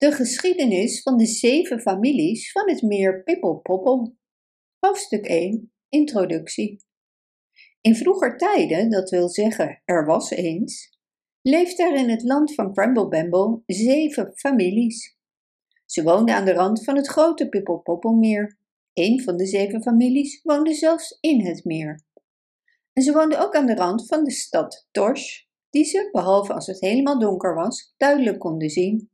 De geschiedenis van de zeven families van het meer Pippelpoppel. Hoofdstuk 1 Introductie In vroeger tijden, dat wil zeggen er was eens, leefde er in het land van Crumble zeven families. Ze woonden aan de rand van het grote Pippelpoppelmeer. Een van de zeven families woonde zelfs in het meer. En ze woonden ook aan de rand van de stad Torsch, die ze, behalve als het helemaal donker was, duidelijk konden zien.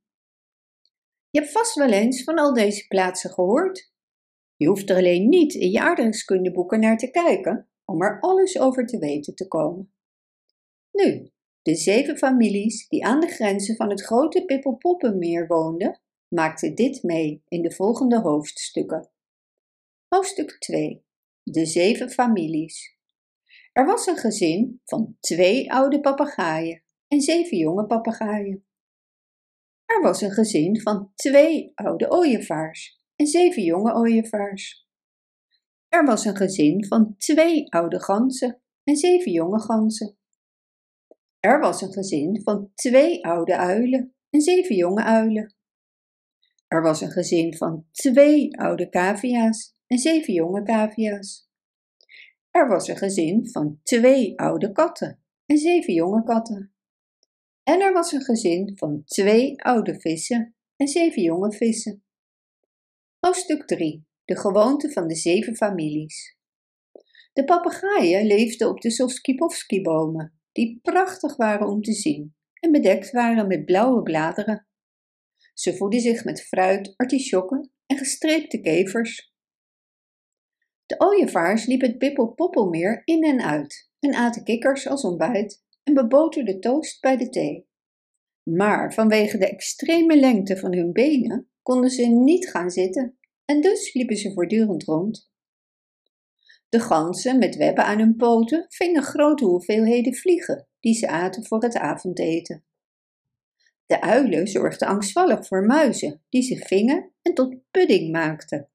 Je hebt vast wel eens van al deze plaatsen gehoord. Je hoeft er alleen niet in je aardrijkskundeboeken naar te kijken om er alles over te weten te komen. Nu, de zeven families die aan de grenzen van het grote Pippelpoppenmeer woonden, maakten dit mee in de volgende hoofdstukken. Hoofdstuk 2. De zeven families. Er was een gezin van twee oude papegaaien en zeven jonge papegaaien. Er was een gezin van twee oude ooievaars en zeven jonge ooievaars. Er was een gezin van twee oude ganzen en zeven jonge ganzen. Er was een gezin van twee oude uilen en zeven jonge uilen. Er was een gezin van twee oude cavia's en zeven jonge cavia's. Er was een gezin van twee oude katten en zeven jonge katten. En er was een gezin van twee oude vissen en zeven jonge vissen. Hoofdstuk 3. De gewoonte van de zeven families. De papegaaien leefden op de Soskipovski-bomen, die prachtig waren om te zien en bedekt waren met blauwe bladeren. Ze voedden zich met fruit, artisjokken en gestreepte kevers. De ooievaars liepen het Pippelpoppelmeer in en uit en aten kikkers als ontbijt en beboterde toast bij de thee. Maar vanwege de extreme lengte van hun benen konden ze niet gaan zitten en dus liepen ze voortdurend rond. De ganzen met webben aan hun poten vingen grote hoeveelheden vliegen die ze aten voor het avondeten. De uilen zorgden angstvallig voor muizen die ze vingen en tot pudding maakten.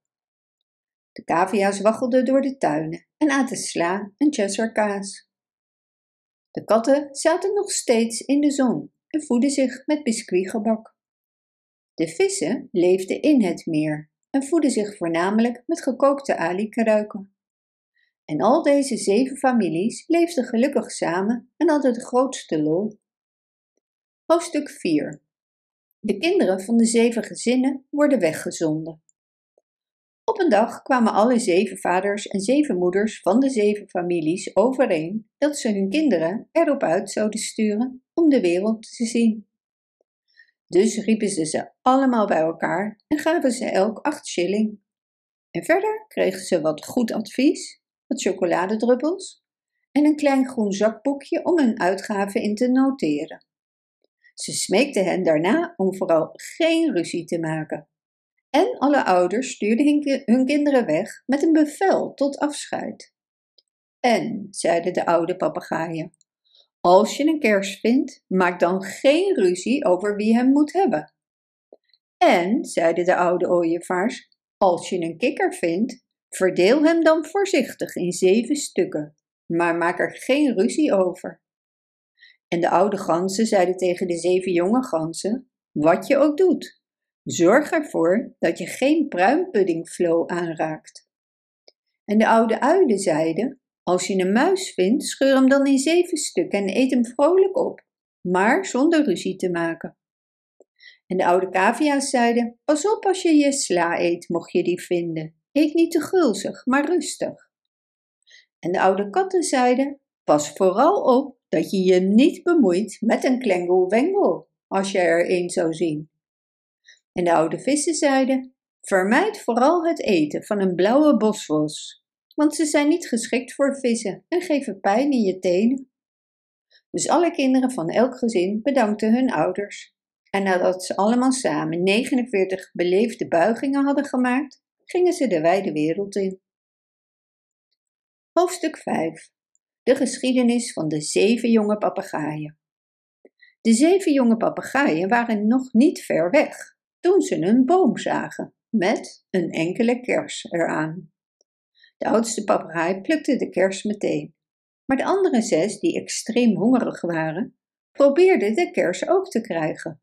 De cavia's waggelden door de tuinen en aten sla en kaas. De katten zaten nog steeds in de zon en voedden zich met biscuitgebak. De vissen leefden in het meer en voedden zich voornamelijk met gekookte alikruiken. En al deze zeven families leefden gelukkig samen en hadden de grootste lol. Hoofdstuk 4 De kinderen van de zeven gezinnen worden weggezonden. Op een dag kwamen alle zeven vaders en zeven moeders van de zeven families overeen dat ze hun kinderen erop uit zouden sturen om de wereld te zien. Dus riepen ze ze allemaal bij elkaar en gaven ze elk acht shilling. En verder kregen ze wat goed advies, wat chocoladedruppels en een klein groen zakboekje om hun uitgaven in te noteren. Ze smeekten hen daarna om vooral geen ruzie te maken en alle ouders stuurden hun kinderen weg met een bevel tot afscheid. En, zeiden de oude papegaaien, als je een kers vindt, maak dan geen ruzie over wie hem moet hebben. En, zeiden de oude ooievaars, als je een kikker vindt, verdeel hem dan voorzichtig in zeven stukken, maar maak er geen ruzie over. En de oude ganzen zeiden tegen de zeven jonge ganzen, wat je ook doet, Zorg ervoor dat je geen pruimpuddingflow aanraakt. En de oude uilen zeiden: Als je een muis vindt, scheur hem dan in zeven stukken en eet hem vrolijk op, maar zonder ruzie te maken. En de oude cavia's zeiden: Pas op als je je sla eet, mocht je die vinden. Eet niet te gulzig, maar rustig. En de oude katten zeiden: Pas vooral op dat je je niet bemoeit met een klengel-wengel, als je er een zou zien. En de oude vissen zeiden: Vermijd vooral het eten van een blauwe bosvos, want ze zijn niet geschikt voor vissen en geven pijn in je tenen. Dus alle kinderen van elk gezin bedankten hun ouders. En nadat ze allemaal samen 49 beleefde buigingen hadden gemaakt, gingen ze de wijde wereld in. Hoofdstuk 5 De geschiedenis van de zeven jonge papegaaien. De zeven jonge papegaaien waren nog niet ver weg toen ze een boom zagen met een enkele kers eraan. De oudste papegaai plukte de kers meteen, maar de andere zes, die extreem hongerig waren, probeerden de kers ook te krijgen.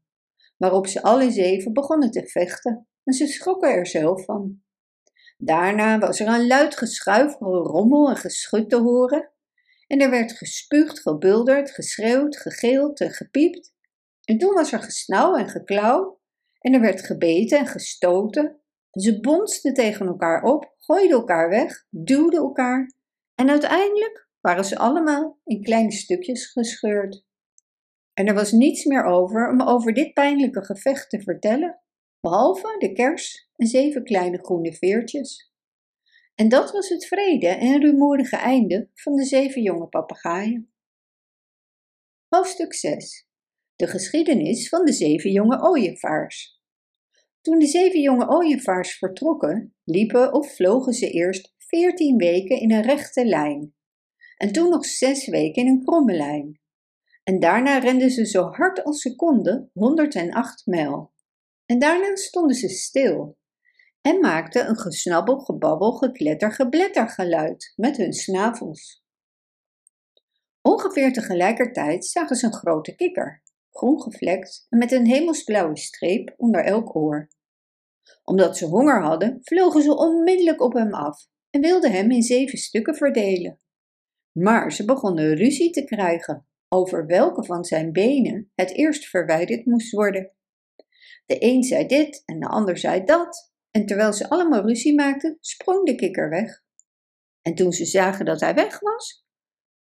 waarop ze alle zeven begonnen te vechten en ze schrokken er zelf van. Daarna was er een luid geschuif, rommel en geschut te horen en er werd gespuugd, gebulderd, geschreeuwd, gegeeld en gepiept. En toen was er gesnauw en geklauw en er werd gebeten en gestoten. Ze bonsten tegen elkaar op, gooiden elkaar weg, duwden elkaar en uiteindelijk waren ze allemaal in kleine stukjes gescheurd. En er was niets meer over om over dit pijnlijke gevecht te vertellen, behalve de kers en zeven kleine groene veertjes. En dat was het vrede en rumoerige einde van de zeven jonge papegaaien. Hoofdstuk 6 De geschiedenis van de zeven jonge ooievaars. Toen de zeven jonge ooievaars vertrokken, liepen of vlogen ze eerst veertien weken in een rechte lijn, en toen nog zes weken in een kromme lijn. En daarna renden ze zo hard als ze konden 108 mijl. En daarna stonden ze stil en maakten een gesnabbel, gebabbel, gekletter, gebletter geluid met hun snavels. Ongeveer tegelijkertijd zagen ze een grote kikker, groen gevlekt en met een hemelsblauwe streep onder elk oor. Omdat ze honger hadden, vlogen ze onmiddellijk op hem af en wilden hem in zeven stukken verdelen. Maar ze begonnen ruzie te krijgen over welke van zijn benen het eerst verwijderd moest worden. De een zei dit en de ander zei dat, en terwijl ze allemaal ruzie maakten, sprong de kikker weg. En toen ze zagen dat hij weg was,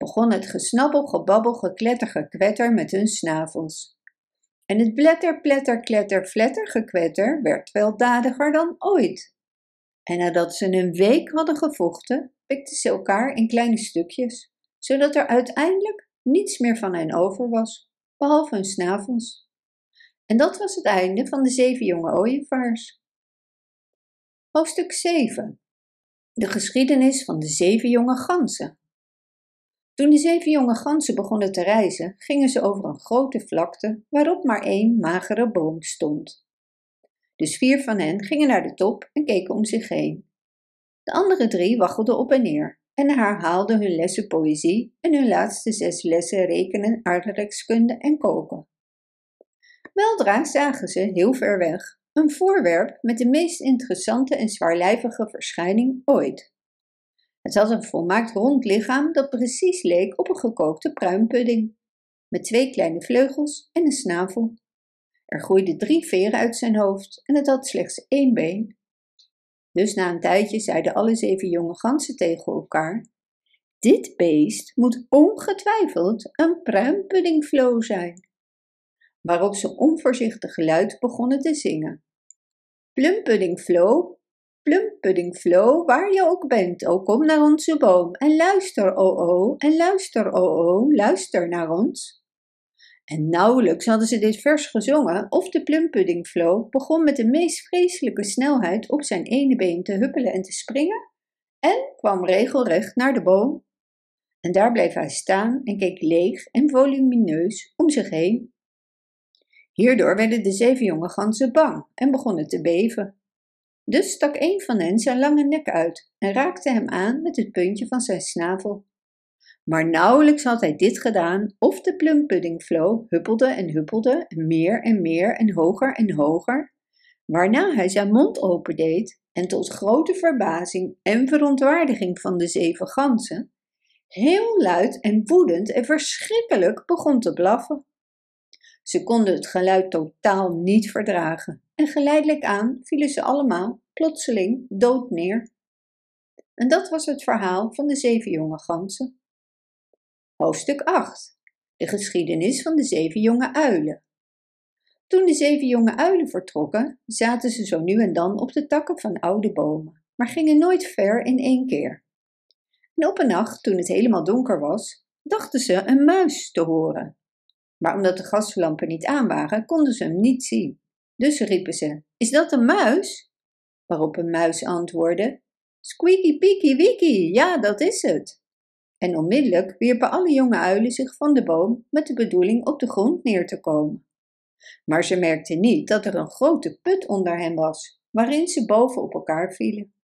begon het gesnabbel, gebabbel, gekletter, gekwetter met hun snavels. En het bletter, pletter, kletter, fletter, gekwetter werd weldadiger dan ooit. En nadat ze een week hadden gevochten, pikten ze elkaar in kleine stukjes, zodat er uiteindelijk niets meer van hen over was, behalve hun snavels. En dat was het einde van de zeven jonge ooievaars. Hoofdstuk 7 De geschiedenis van de zeven jonge ganzen. Toen de zeven jonge ganzen begonnen te reizen, gingen ze over een grote vlakte waarop maar één magere boom stond. Dus vier van hen gingen naar de top en keken om zich heen. De andere drie waggelden op en neer en herhaalden hun lessen poëzie en hun laatste zes lessen rekenen, aardrijkskunde en koken. Weldra zagen ze, heel ver weg, een voorwerp met de meest interessante en zwaarlijvige verschijning ooit. Het had een volmaakt rond lichaam dat precies leek op een gekookte pruimpudding, met twee kleine vleugels en een snavel. Er groeiden drie veren uit zijn hoofd en het had slechts één been. Dus na een tijdje zeiden alle zeven jonge ganzen tegen elkaar: Dit beest moet ongetwijfeld een pruimpuddingflo zijn. Waarop ze onvoorzichtig geluid begonnen te zingen. Plumpudding Flo, Plumpudding Flo, waar je ook bent, oh kom naar onze boom en luister, oh oh, en luister, oh oh, luister naar ons. En nauwelijks hadden ze dit vers gezongen of de Plumpudding Flo begon met de meest vreselijke snelheid op zijn ene been te huppelen en te springen en kwam regelrecht naar de boom. En daar bleef hij staan en keek leeg en volumineus om zich heen Hierdoor werden de zeven jonge ganzen bang en begonnen te beven. Dus stak een van hen zijn lange nek uit en raakte hem aan met het puntje van zijn snavel. Maar nauwelijks had hij dit gedaan of de plumpuddingflo huppelde en huppelde meer en meer en hoger en hoger, waarna hij zijn mond opendeed en tot grote verbazing en verontwaardiging van de zeven ganzen heel luid en woedend en verschrikkelijk begon te blaffen. Ze konden het geluid totaal niet verdragen en geleidelijk aan vielen ze allemaal plotseling dood neer. En dat was het verhaal van de zeven jonge ganzen. Hoofdstuk 8 De geschiedenis van de zeven jonge uilen. Toen de zeven jonge uilen vertrokken, zaten ze zo nu en dan op de takken van oude bomen, maar gingen nooit ver in één keer. En op een nacht, toen het helemaal donker was, dachten ze een muis te horen maar omdat de gaslampen niet aan waren, konden ze hem niet zien. Dus riepen ze: Is dat een muis? Waarop een muis antwoordde: Squeaky peeky weeky, ja, dat is het. En onmiddellijk wierpen alle jonge uilen zich van de boom met de bedoeling op de grond neer te komen. Maar ze merkten niet dat er een grote put onder hen was, waarin ze boven op elkaar vielen.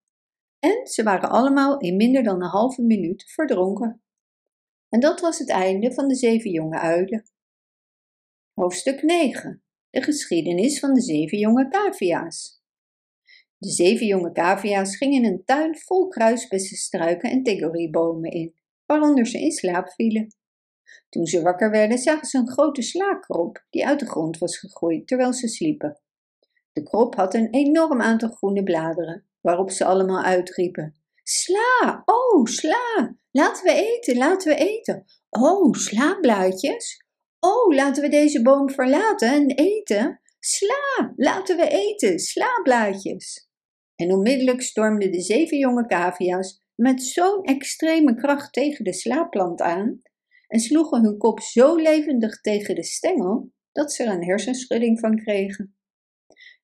En ze waren allemaal in minder dan een halve minuut verdronken. En dat was het einde van de zeven jonge uilen. Hoofdstuk 9 de geschiedenis van de zeven jonge cavia's. De zeven jonge cavia's gingen een tuin vol kruisbessenstruiken en tigoriebomen in, waaronder ze in slaap vielen. Toen ze wakker werden, zagen ze een grote slaakrop die uit de grond was gegroeid terwijl ze sliepen. De krop had een enorm aantal groene bladeren, waarop ze allemaal uitriepen: Sla, oh, sla, laten we eten, laten we eten. Oh, slaablaadjes. Oh, laten we deze boom verlaten en eten. Sla, laten we eten, slaablaadjes. En onmiddellijk stormden de zeven jonge cavia's met zo'n extreme kracht tegen de slaapplant aan en sloegen hun kop zo levendig tegen de stengel dat ze er een hersenschudding van kregen.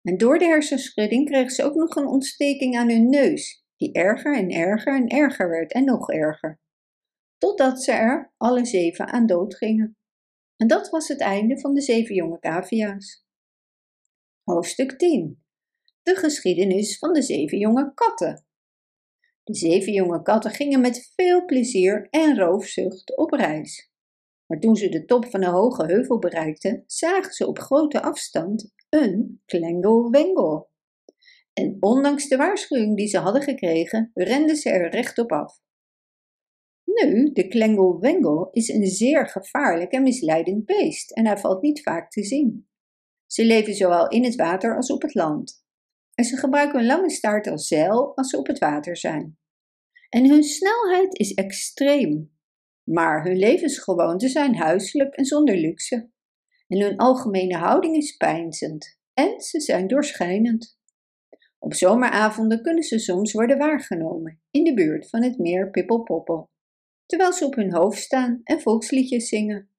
En door de hersenschudding kregen ze ook nog een ontsteking aan hun neus, die erger en erger en erger werd en nog erger. Totdat ze er alle zeven aan dood gingen. En dat was het einde van de zeven jonge cavia's. Hoofdstuk 10 De geschiedenis van de zeven jonge katten. De zeven jonge katten gingen met veel plezier en roofzucht op reis. Maar toen ze de top van een hoge heuvel bereikten, zagen ze op grote afstand een klengel-wengel. En ondanks de waarschuwing die ze hadden gekregen, renden ze er rechtop af. Nu, de klengel-wengel is een zeer gevaarlijk en misleidend beest en hij valt niet vaak te zien. Ze leven zowel in het water als op het land. En ze gebruiken een lange staart als zeil als ze op het water zijn. En hun snelheid is extreem, maar hun levensgewoonten zijn huiselijk en zonder luxe. En hun algemene houding is pijnzend en ze zijn doorschijnend. Op zomeravonden kunnen ze soms worden waargenomen in de buurt van het meer Pippelpoppel, terwijl ze op hun hoofd staan en volksliedjes zingen.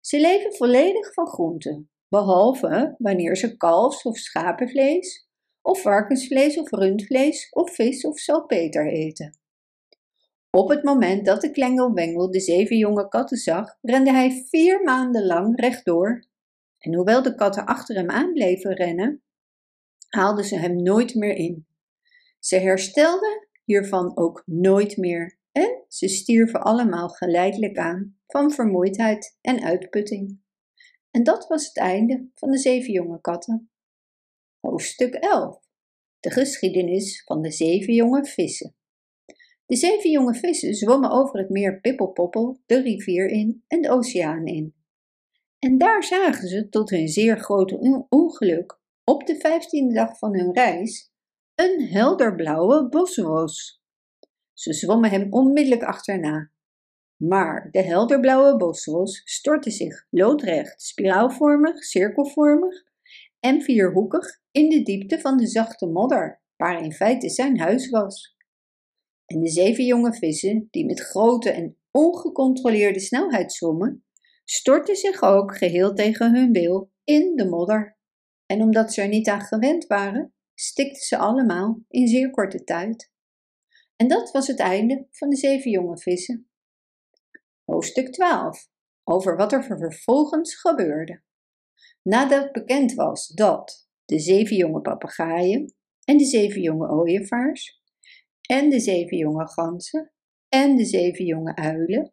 Ze leven volledig van groenten, behalve wanneer ze kalfs- of schapenvlees, of varkensvlees of rundvlees of vis of salpeter eten. Op het moment dat de klengelwengel de zeven jonge katten zag, rende hij vier maanden lang rechtdoor. En hoewel de katten achter hem aan bleven rennen, haalden ze hem nooit meer in. Ze herstelden hiervan ook nooit meer en ze stierven allemaal geleidelijk aan van vermoeidheid en uitputting. En dat was het einde van de zeven jonge katten. Hoofdstuk 11 De geschiedenis van de zeven jonge vissen. De zeven jonge vissen zwommen over het meer Pippelpoppel, de rivier in en de oceaan in. En daar zagen ze tot hun zeer grote ongeluk op de vijftiende dag van hun reis een helderblauwe bosros. Ze zwommen hem onmiddellijk achterna. Maar de helderblauwe bosros stortte zich loodrecht, spiraalvormig, cirkelvormig en vierhoekig in de diepte van de zachte modder, waar in feite zijn huis was. En de zeven jonge vissen, die met grote en ongecontroleerde snelheid zwommen, stortten zich ook geheel tegen hun wil in de modder. En omdat ze er niet aan gewend waren, stikten ze allemaal in zeer korte tijd. En dat was het einde van de zeven jonge vissen. Hoofdstuk 12 over wat er vervolgens gebeurde. Nadat bekend was dat de zeven jonge papegaaien en de zeven jonge ooievaars en de zeven jonge ganzen en de zeven jonge uilen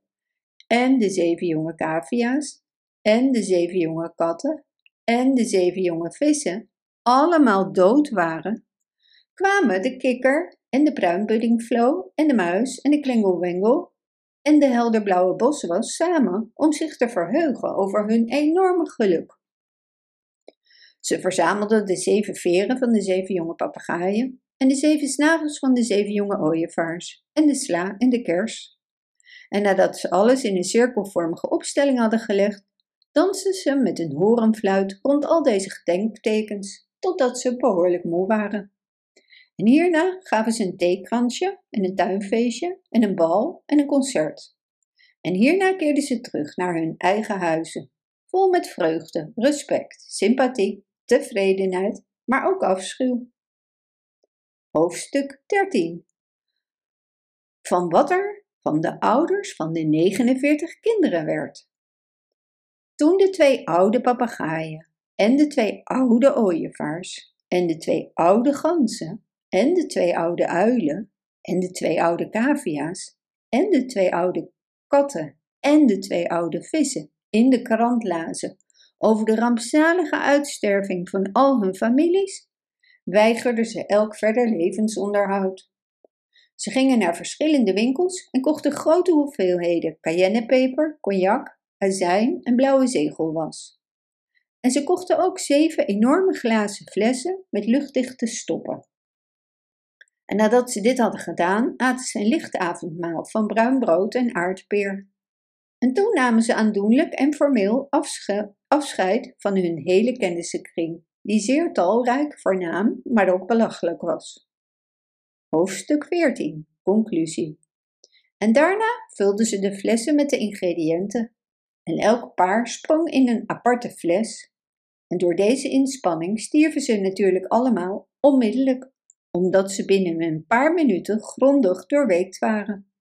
en de zeven jonge cavia's en de zeven jonge katten en de zeven jonge vissen allemaal dood waren, kwamen de kikker en de bruinpuddingflo en de muis en de klingelwengel en de helderblauwe boswas samen om zich te verheugen over hun enorme geluk. Ze verzamelden de zeven veren van de zeven jonge papegaaien en de zeven snavels van de zeven jonge ooievaars en de sla en de kers. En nadat ze alles in een cirkelvormige opstelling hadden gelegd, dansten ze met een horenfluit rond al deze gedenktekens, totdat ze behoorlijk moe waren. En hierna gaven ze een theekransje en een tuinfeestje en een bal en een concert. En hierna keerden ze terug naar hun eigen huizen, vol met vreugde, respect, sympathie, tevredenheid, maar ook afschuw. Hoofdstuk 13 Van wat er van de ouders van de 49 kinderen werd. Toen de twee oude papegaaien en de twee oude ooievaars en de twee oude ganzen en de twee oude uilen en de twee oude cavia's en de twee oude katten en de twee oude vissen in de krant lazen over de rampzalige uitsterving van al hun families, weigerden ze elk verder levensonderhoud. Ze gingen naar verschillende winkels en kochten grote hoeveelheden cayennepeper, cognac, azijn en blauwe zegelwas. En ze kochten ook zeven enorme glazen flessen met luchtdichte stoppen. En nadat ze dit hadden gedaan, aten ze een licht avondmaal van bruin brood en aardpeer. En toen namen ze aandoenlijk en formeel afscheid van hun hele kennissenkring, die zeer talrijk, voornaam, maar ook belachelijk was. Hoofdstuk 14 Conclusie En daarna vulden ze de flessen met de ingrediënten. En elk paar sprong in een aparte fles. En door deze inspanning stierven ze natuurlijk allemaal onmiddellijk, omdat ze binnen een paar minuten grondig doorweekt waren.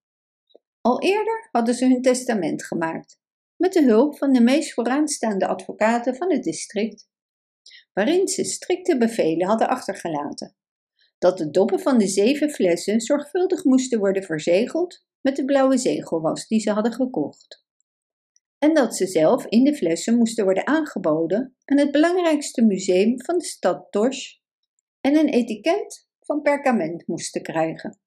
Al eerder hadden ze hun testament gemaakt, met de hulp van de meest vooraanstaande advocaten van het district, waarin ze strikte bevelen hadden achtergelaten dat de doppen van de zeven flessen zorgvuldig moesten worden verzegeld met de blauwe zegelwas die ze hadden gekocht. En dat ze zelf in de flessen moesten worden aangeboden aan het belangrijkste museum van de stad Tosh en een etiket van perkament moesten krijgen.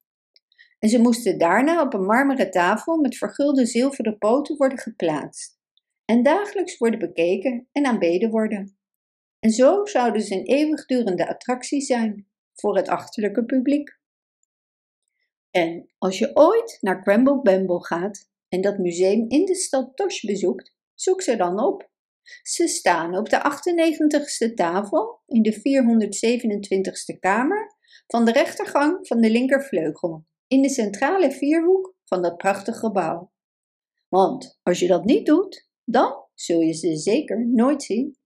En ze moesten daarna op een marmeren tafel met vergulde zilveren poten worden geplaatst en dagelijks worden bekeken en aanbeden worden. En zo zouden ze een eeuwigdurende attractie zijn voor het achterlijke publiek. En als je ooit naar Cramble Bamble gaat en dat museum in de stad Tosh bezoekt, zoek ze dan op. Ze staan op de 98ste tafel in de 427ste kamer van de rechtergang van de linkervleugel, in de centrale vierhoek van dat prachtige gebouw. Want als je dat niet doet, dan zul je ze zeker nooit zien.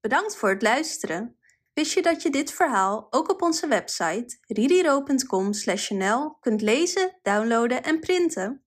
Bedankt voor het luisteren. Wist je dat je dit verhaal ook op onze website ririro.com/nl kunt lezen, downloaden en printen?